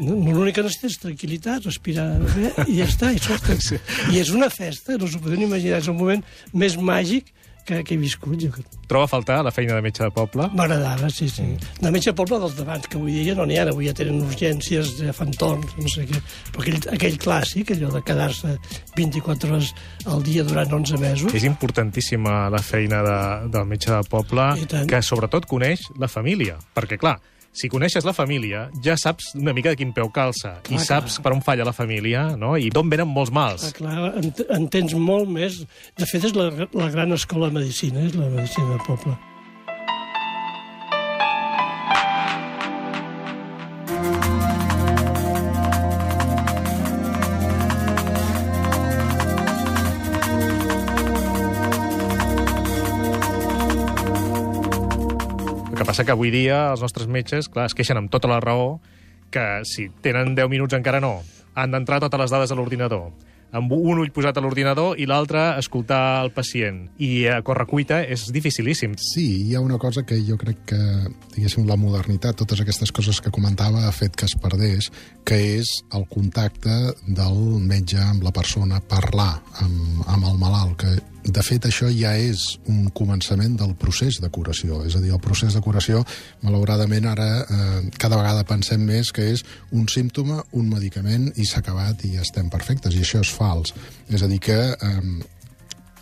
No, L'únic que necessita és tranquil·litat, respirar bé, i ja està, i surten. (laughs) I és una festa, no s'ho poden imaginar, és un moment més màgic que, que he viscut. Jo. Troba a faltar la feina de metge de poble? M'agradava, sí, sí. Mm. De metge de poble dels d'abans, que avui dia no n'hi ha, avui ja tenen urgències, ja fan torns, no sé què. Però aquell, aquell clàssic, allò de quedar-se 24 hores al dia durant 11 mesos... És importantíssima la feina de, del metge de poble, que sobretot coneix la família. Perquè, clar, si coneixes la família, ja saps una mica de quin peu calça. Clar, I saps clar. per on falla la família, no? I d'on venen molts mals. Ah, clar, ent entens molt més... De fet, és la, la gran escola de medicina, és la medicina de poble. Passa que avui dia els nostres metges, clar, es queixen amb tota la raó que si tenen 10 minuts encara no, han d'entrar totes les dades a l'ordinador amb un ull posat a l'ordinador i l'altre escoltar el pacient. I a correcuita és dificilíssim. Sí, hi ha una cosa que jo crec que, diguéssim, la modernitat, totes aquestes coses que comentava, ha fet que es perdés, que és el contacte del metge amb la persona, parlar amb, amb el malalt, que de fet, això ja és un començament del procés de curació. És a dir, el procés de curació, malauradament, ara eh, cada vegada pensem més que és un símptoma, un medicament, i s'ha acabat i ja estem perfectes. I això és fals. És a dir, que eh,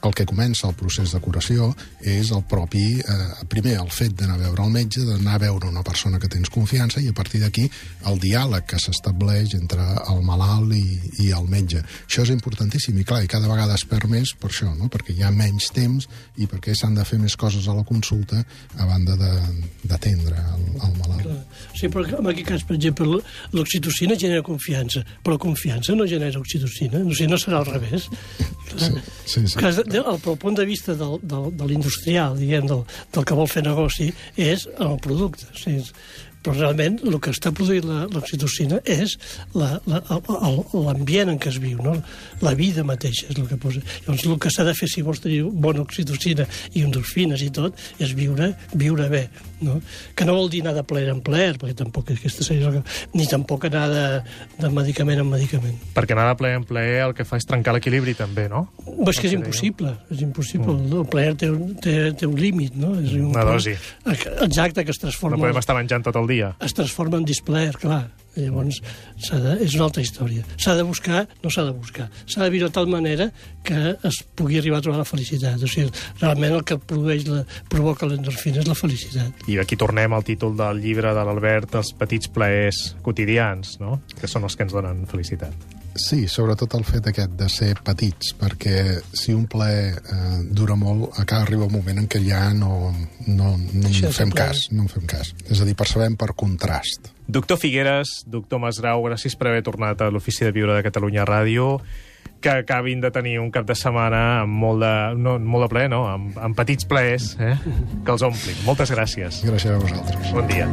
el que comença el procés de curació és el propi, eh, primer, el fet d'anar a veure el metge, d'anar a veure una persona que tens confiança i a partir d'aquí el diàleg que s'estableix entre el malalt i, i el metge. Això és importantíssim i clar, i cada vegada es perd més per això, no? perquè hi ha menys temps i perquè s'han de fer més coses a la consulta a banda d'atendre el, el malalt. Clar. Sí, però en aquest cas, per exemple, l'oxitocina genera confiança, però confiança no genera oxitocina, o sigui, no serà al revés. Sí, sí, sí. Clar, de- el, pel punt de vista del, del, de l'industrial, diguem, del, del que vol fer negoci, és el producte. O sigui, però realment el que està produint la- l'oxitocina és la- la- l'ambient en què es viu, no? la vida mateixa és el que posa. Llavors el que s'ha de fer si vols tenir bona oxitocina i endorfines i tot és viure, viure bé. No? Que no vol dir anar de plaer en plaer, perquè tampoc és aquesta la... ni tampoc anar de, de medicament en medicament. Perquè anar de ple en ple el que fa és trencar l'equilibri, també, no? Però és que és impossible, és impossible. Mm. El plaer té un, té, té un límit, no? És un Una dosi. Exacte, que es No transforma, podem estar menjant tot el dia. es transforma en displaer, clar. Llavors, s'ha de, és una altra història. S'ha de buscar, no s'ha de buscar, s'ha de viure de tal manera que es pugui arribar a trobar la felicitat. O sigui, realment el que produeix la, provoca l'endorfina és la felicitat. I aquí tornem al títol del llibre de l'Albert, els petits plaers quotidians, no? que són els que ens donen felicitat. Sí, sobretot el fet aquest de ser petits, perquè si un plaer eh, dura molt, acaba arriba un moment en què ja no, no, no de en fem cas, no en fem cas. És a dir, percebem per contrast. Doctor Figueres, doctor Masgrau, gràcies per haver tornat a l'Ofici de Viure de Catalunya Ràdio que acabin de tenir un cap de setmana amb molt de, no, molt de plaer, no? Amb, amb petits plaers, eh? que els omplin. Moltes gràcies. Gràcies a vosaltres. Bon dia.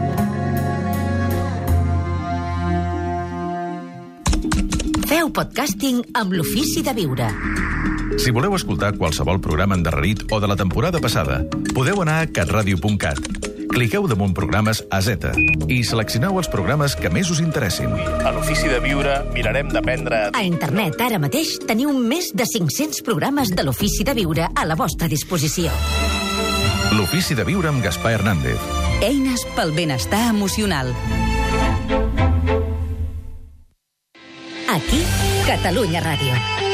Feu podcasting amb l'ofici de viure. Si voleu escoltar qualsevol programa endarrerit o de la temporada passada, podeu anar a catradio.cat. Cliqueu damunt programes a Z i seleccioneu els programes que més us interessin. A l'Ofici de Viure mirarem d'aprendre A internet ara mateix teniu més de 500 programes de l'ofici de viure a la vostra disposició. L'Ofici de Viure amb Gaspar Hernández. Eines pel benestar emocional. Aquí, Catalunya Ràdio.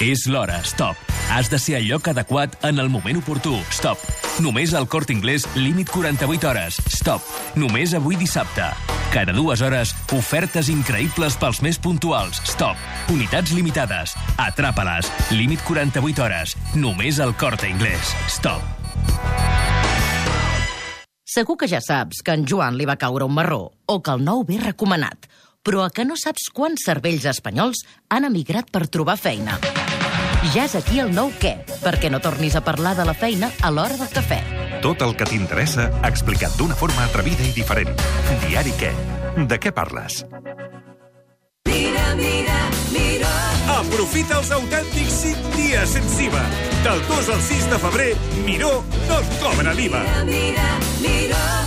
És l'hora, stop. Has de ser al lloc adequat en el moment oportú. Stop. Només al Corte Inglés, límit 48 hores. Stop. Només avui dissabte. Cada dues hores, ofertes increïbles pels més puntuals. Stop. Unitats limitades. Atrapa-les. Límit 48 hores. Només al Corte Inglés. Stop. Segur que ja saps que en Joan li va caure un marró o que el nou ve recomanat, però a que no saps quants cervells espanyols han emigrat per trobar feina. Ja és aquí el nou què, perquè no tornis a parlar de la feina a l'hora del cafè. Tot el que t'interessa explicat d'una forma atrevida i diferent. Diari què? De què parles? Mira, mira, mira. Aprofita els autèntics 5 dies sense IVA. Del 2 al 6 de febrer, Miró no et cobra l'IVA. Mira, mira.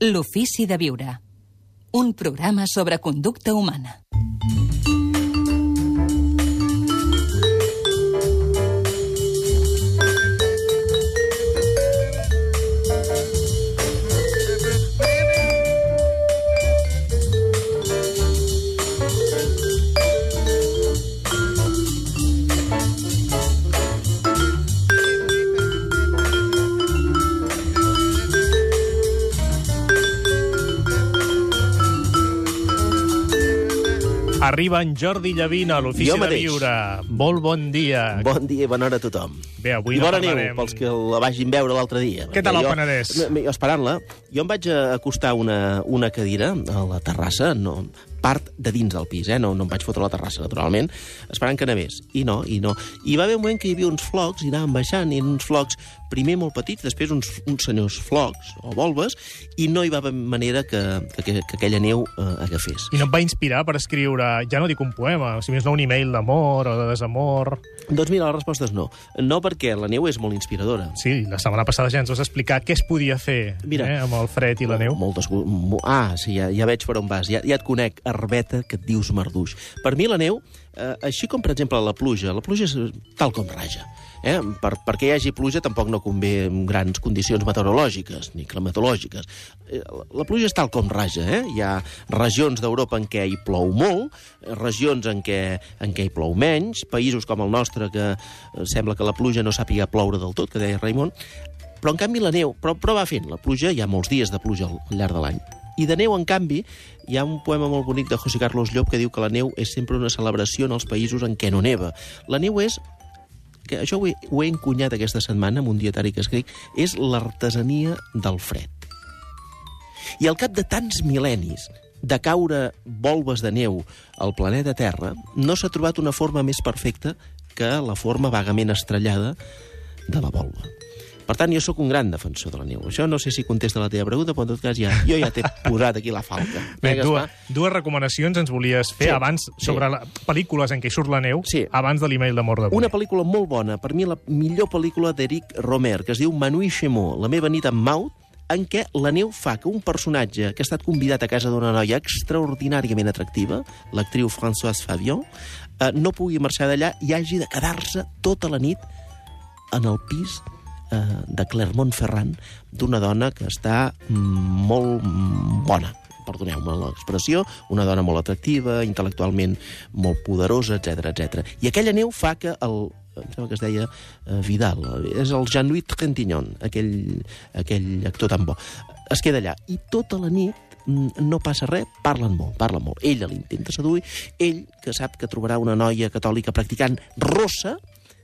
L'ofici de viure. Un programa sobre conducta humana. Arriba en Jordi Llavina a l'Ofici Jo de. Viure. Molt bon dia. Bon dia i bona hora a tothom. Bé, avui I no bona neu parlarem- pels que la vagin veure l'altre dia. Què tal el jo- Penedès? m- Esperant-la, jo em vaig acostar una, una cadira a la terrassa, no, part de dins del pis, eh? no, no em vaig fotre a la terrassa, naturalment, esperant que nevés. I no, i no. I va haver un moment que hi havia uns flocs, i anàvem baixant, i uns flocs primer molt petits, després uns, uns senyors flocs o volves, i no hi va haver manera que, que, que, que aquella neu eh, agafés. I no et va inspirar per escriure, ja no dic un poema, si més no un e-mail d'amor o de desamor... Doncs mira, la resposta és no. No perquè la neu és molt inspiradora. Sí, la setmana passada ja ens vas explicar què es podia fer Mira. eh, amb el fred i la neu. Moltes... mo- Ah, sí, ja, ja veig per on vas. Ja, ja et conec, Arbeta, que et dius marduix. Per mi la neu, eh, així com, per exemple, la pluja, la pluja és tal com raja. Eh? Per, perquè hi hagi pluja tampoc no convé grans condicions meteorològiques ni climatològiques. Eh, La pluja és tal com raja. Eh? Hi ha regions d'Europa en què hi plou molt, eh, regions en què, en què hi plou menys, països com el nostre que eh, sembla que la pluja no sàpiga ploure del tot, que deia Raimon, però, en canvi, la neu, però, però va fent. La pluja, hi ha molts dies de pluja al, al llarg de l'any. I de neu, en canvi, hi ha un poema molt bonic de José Carlos Llop que diu que la neu és sempre una celebració en els països en què no neva. La neu és que això ho he, ho he encunyat aquesta setmana amb un dietari que escric, és l'artesania del fred. I al cap de tants mil·lennis de caure volves de neu al planeta Terra, no s'ha trobat una forma més perfecta que la forma vagament estrellada de la volva. Per tant, jo sóc un gran defensor de la neu. Això no sé si contesta la teva pregunta, però en tot cas ja, jo ja t'he (laughs) posat aquí la falca. Bé, Eh, dues, dues recomanacions ens volies fer Sí, abans sí. sobre la, pel·lícules en què surt la neu, Sí. abans de l'email d'amor d'avui. Una pel·lícula molt bona, per mi la millor pel·lícula d'Eric Romer, que es diu Manui Chemot, La meva nit amb Maut, en què la neu fa que un personatge que ha estat convidat a casa d'una noia extraordinàriament atractiva, l'actriu Françoise Fabian, eh, no pugui marxar d'allà i hagi de quedar-se tota la nit en el pis eh, de Clermont-Ferrand d'una dona que està molt bona perdoneu-me l'expressió, una dona molt atractiva, intel·lectualment molt poderosa, etc etc. I aquella neu fa que el, em sembla que es deia eh, Vidal, és el Jean-Louis Trintignant, aquell, aquell actor tan bo. Es queda allà i tota la nit no passa res, parlen molt, parlen molt. Ella l'intenta seduir, ell, que sap que trobarà una noia catòlica practicant rossa,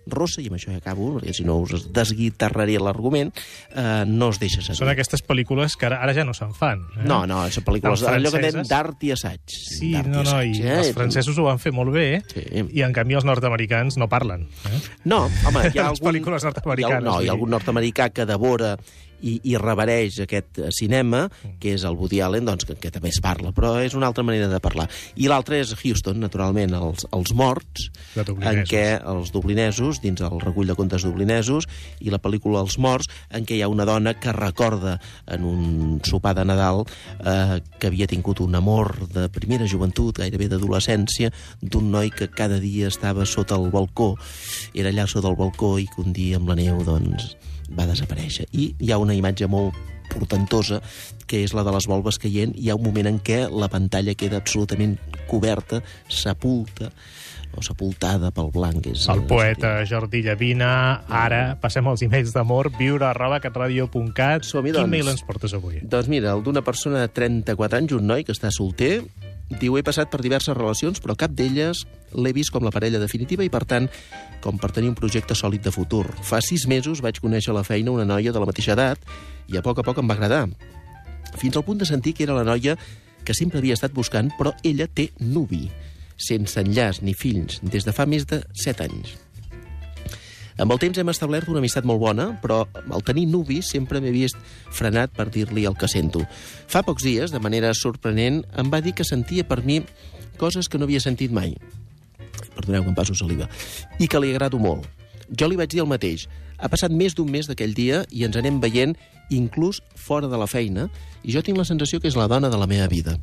rossa, i amb això ja acabo, perquè si no us desguitarraré l'argument, eh, no es deixa seduir. Són aquestes pel·lícules que ara, ara ja no se'n fan. Eh? No, no, són pel·lícules allò que franceses. d'art i assaig. Sí, no, no, assaig, i eh? els francesos ho van fer molt bé, Sí. i en canvi els nord-americans no parlen. Eh? No, home, hi ha (laughs) Les algun... pel·lícules hi ha, nord-americanes, no, hi ha algun nord-americà que devora i, i revereix aquest eh, cinema, que és el Woody Allen, doncs, que, que també es parla, però és una altra manera de parlar. I l'altre és Houston, naturalment, els, els morts, en què els dublinesos, dins el recull de contes dublinesos, i la pel·lícula Els morts, en què hi ha una dona que recorda en un sopar de Nadal eh, que havia tingut un amor de primera joventut, gairebé d'adolescència, d'un noi que cada dia estava sota el balcó, era allà sota el balcó i que un dia amb la neu, doncs, va desaparèixer. I hi ha una imatge molt portentosa, que és la de les volves caient. Hi ha un moment en què la pantalla queda absolutament coberta, sepulta, o sepultada pel blanc. És, El poeta Jordi Llavina, ara passem als emails d'amor, viure arroba catradio.cat. Quin doncs. mail ens portes avui? Doncs mira, el d'una persona de 34 anys, un noi que està solter, diu, he passat per diverses relacions, però cap d'elles l'he vist com la parella definitiva i, per tant, com per tenir un projecte sòlid de futur. Fa sis mesos vaig conèixer la feina una noia de la mateixa edat i a poc a poc em va agradar. Fins al punt de sentir que era la noia que sempre havia estat buscant, però ella té nuvi, sense enllaç ni fills, des de fa més de 7 anys. Amb el temps hem establert una amistat molt bona, però al tenir nuvi sempre m'he vist frenat per dir-li el que sento. Fa pocs dies, de manera sorprenent, em va dir que sentia per mi coses que no havia sentit mai. Perdoneu que em passo saliva. I que li agrado molt. Jo li vaig dir el mateix. Ha passat més d'un mes d'aquell dia i ens anem veient inclús fora de la feina i jo tinc la sensació que és la dona de la meva vida.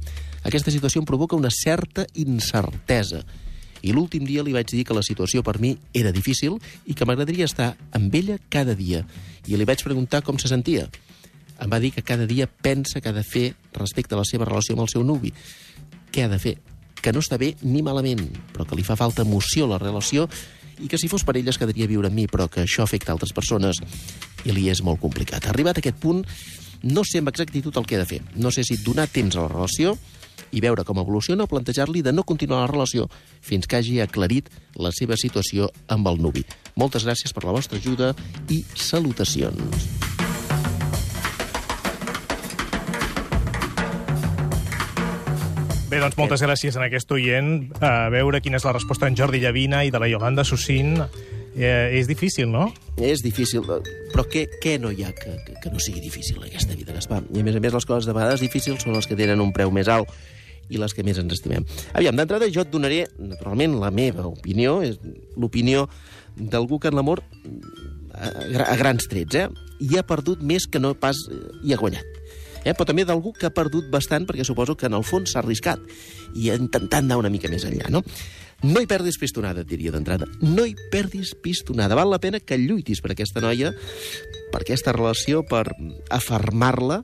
Aquesta situació em provoca una certa incertesa i l'últim dia li vaig dir que la situació per mi era difícil i que m'agradaria estar amb ella cada dia. I li vaig preguntar com se sentia. Em va dir que cada dia pensa que ha de fer respecte a la seva relació amb el seu nuvi. Què ha de fer? Que no està bé ni malament, però que li fa falta emoció a la relació i que si fos per ella es quedaria a viure amb mi, però que això afecta altres persones i li és molt complicat. Arribat a aquest punt, no sé amb exactitud el que he de fer. No sé si donar temps a la relació i veure com evoluciona o plantejar-li de no continuar la relació fins que hagi aclarit la seva situació amb el nuvi. Moltes gràcies per la vostra ajuda i salutacions. Bé, doncs moltes gràcies en aquest oient. A veure quina és la resposta d'en Jordi Llavina i de la Yolanda Sussin. Eh, és difícil, no? És difícil, però què, què no hi ha que, que, que no sigui difícil aquesta vida, Gaspar? I a més a més les coses de vegades difícils són les que tenen un preu més alt i les que més ens estimem. Aviam, d'entrada jo et donaré, naturalment, la meva opinió, és l'opinió d'algú que en l'amor, a, a grans trets, eh, hi ha perdut més que no pas eh, hi ha guanyat. Eh? Però també d'algú que ha perdut bastant, perquè suposo que en el fons s'ha arriscat i ha intentat anar una mica més enllà, no? No hi perdis pistonada, diria d'entrada. No hi perdis pistonada. Val la pena que lluitis per aquesta noia, per aquesta relació, per afermar-la.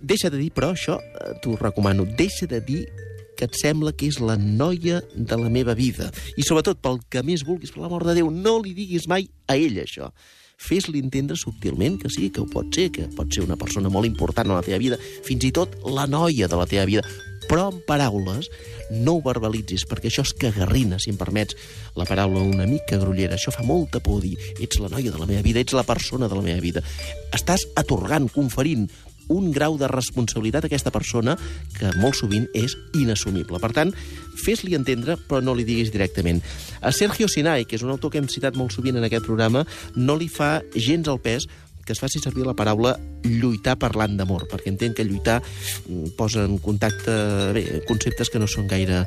Deixa de dir, però, això eh, t'ho recomano, deixa de dir que et sembla que és la noia de la meva vida. I sobretot, pel que més vulguis, per l'amor de Déu, no li diguis mai a ella això. Fes-li entendre subtilment que sí, que ho pot ser, que pot ser una persona molt important a la teva vida, fins i tot la noia de la teva vida, però en paraules no ho verbalitzis, perquè això és cagarrina, si em permets la paraula una mica grollera. Això fa molta por dir, ets la noia de la meva vida, ets la persona de la meva vida. Estàs atorgant, conferint un grau de responsabilitat a aquesta persona que molt sovint és inassumible. Per tant, fes-li entendre, però no li diguis directament. A Sergio Sinai, que és un autor que hem citat molt sovint en aquest programa, no li fa gens el pes que es faci servir la paraula lluitar parlant d'amor, perquè entenc que lluitar mm, posa en contacte bé, conceptes que no són gaire,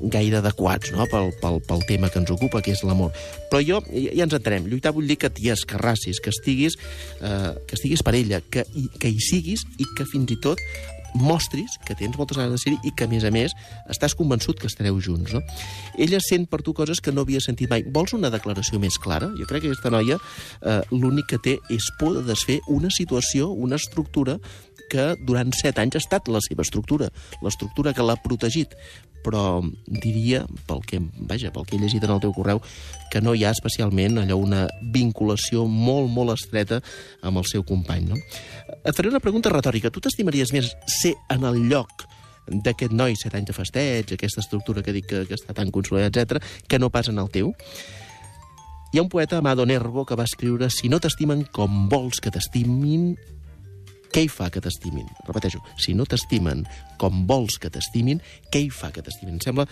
gaire adequats no? pel, pel, pel tema que ens ocupa, que és l'amor. Però jo, ja ens entenem, lluitar vull dir que t'hi escarrassis, que estiguis, eh, que estiguis per ella, que, que hi siguis i que fins i tot mostris que tens moltes ganes de ser-hi i que, a més a més, estàs convençut que estareu junts. No? Ella sent per tu coses que no havia sentit mai. Vols una declaració més clara? Jo crec que aquesta noia eh, l'únic que té és por de desfer una situació, una estructura que durant set anys ha estat la seva estructura, l'estructura que l'ha protegit. Però diria, pel que, vaja, pel que he llegit en el teu correu, que no hi ha especialment allò una vinculació molt, molt estreta amb el seu company. No? Et faré una pregunta retòrica. Tu t'estimaries més ser en el lloc d'aquest noi, set anys de festeig, aquesta estructura que dic que, que està tan consolidada, etc, que no pas en el teu? Hi ha un poeta, Amado Nervo, que va escriure «Si no t'estimen com vols que t'estimin, què hi fa que t'estimin? Repeteixo, si no t'estimen com vols que t'estimin, què hi fa que t'estimin? Em sembla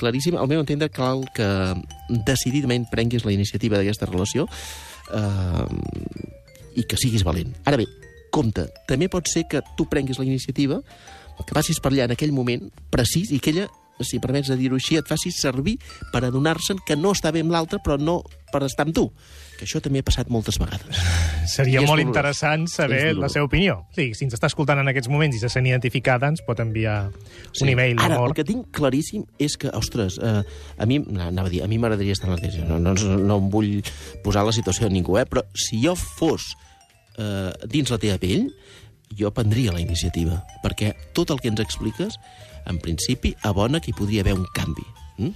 claríssim, al meu entendre, cal que decididament prenguis la iniciativa d'aquesta relació eh, i que siguis valent. Ara bé, compte, també pot ser que tu prenguis la iniciativa, que passis per allà en aquell moment precís i que ella, si permets de dir-ho així, et faci servir per adonar-se'n que no està bé amb l'altre, però no per estar amb tu. Que això també ha passat moltes vegades. Seria molt dolorós. interessant saber la seva opinió. Sí, si ens està escoltant en aquests moments i se sent identificada, ens pot enviar un e-mail Ara, el que tinc claríssim és que, ostres, eh, a mi, no, anava a dir, a mi m'agradaria estar en la tesi, no, no, no em vull posar la situació de ningú, eh, però si jo fos eh, dins la teva pell, jo prendria la iniciativa, perquè tot el que ens expliques, en principi, abona que hi podria haver un canvi. Mm?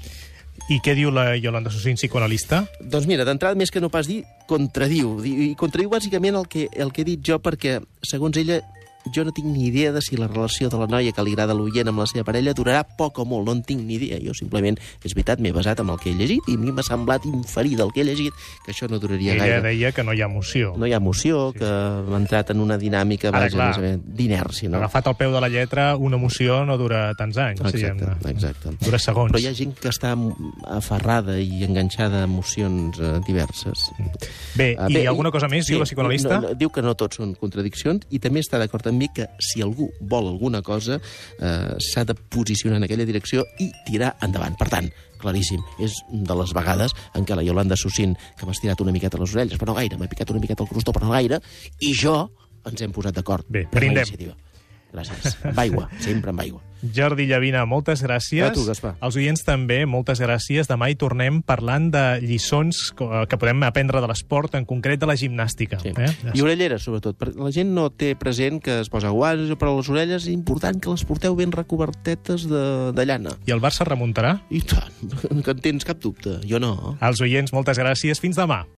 I què diu la Yolanda Sussin, psicoanalista? Doncs mira, d'entrada, més que no pas dir, contradiu. Di- I contradiu bàsicament el que, el que he dit jo, perquè, segons ella, jo no tinc ni idea de si la relació de la noia que li agrada l'oient amb la seva parella durarà poc o molt, no en tinc ni idea. Jo simplement, és veritat, m'he basat en el que he llegit i a mi m'ha semblat inferir del que he llegit que això no duraria Ella gaire. deia que no hi ha emoció. No hi ha emoció, sí. que ha entrat en una dinàmica Ara, vaja, d'inèrcia. No? Agafat al peu de la lletra, una emoció no dura tants anys. Exacte, diguem-ne. exacte. Dura segons. Però hi ha gent que està aferrada i enganxada a emocions eh, diverses. Bé, Ah, i alguna cosa més, diu la psicoanalista? No, no, diu que no tots són contradiccions i també està d'acord amb mi que si algú vol alguna cosa eh, s'ha de posicionar en aquella direcció i tirar endavant. Per tant, claríssim, és de les vegades en què la Yolanda Sucín, que m'ha estirat una miqueta les orelles, però no gaire, m'ha picat una miqueta el crostó, però no gaire, i jo ens hem posat d'acord. Bé, brindem. Gràcies. Amb aigua, sempre amb aigua. Jordi Llavina, moltes gràcies. A tu, Gaspar. Els oients també, moltes gràcies. Demà hi tornem parlant de lliçons co- que podem aprendre de l'esport, en concret de la gimnàstica. Sí. Eh? I orelleres, sobretot. La gent no té present que es posa guants per a les orelles. És important que les porteu ben recobertetes de, de llana. I el Barça remuntarà? I tant, (laughs) que en tens cap dubte. Jo no. Als oients, moltes gràcies. Fins demà.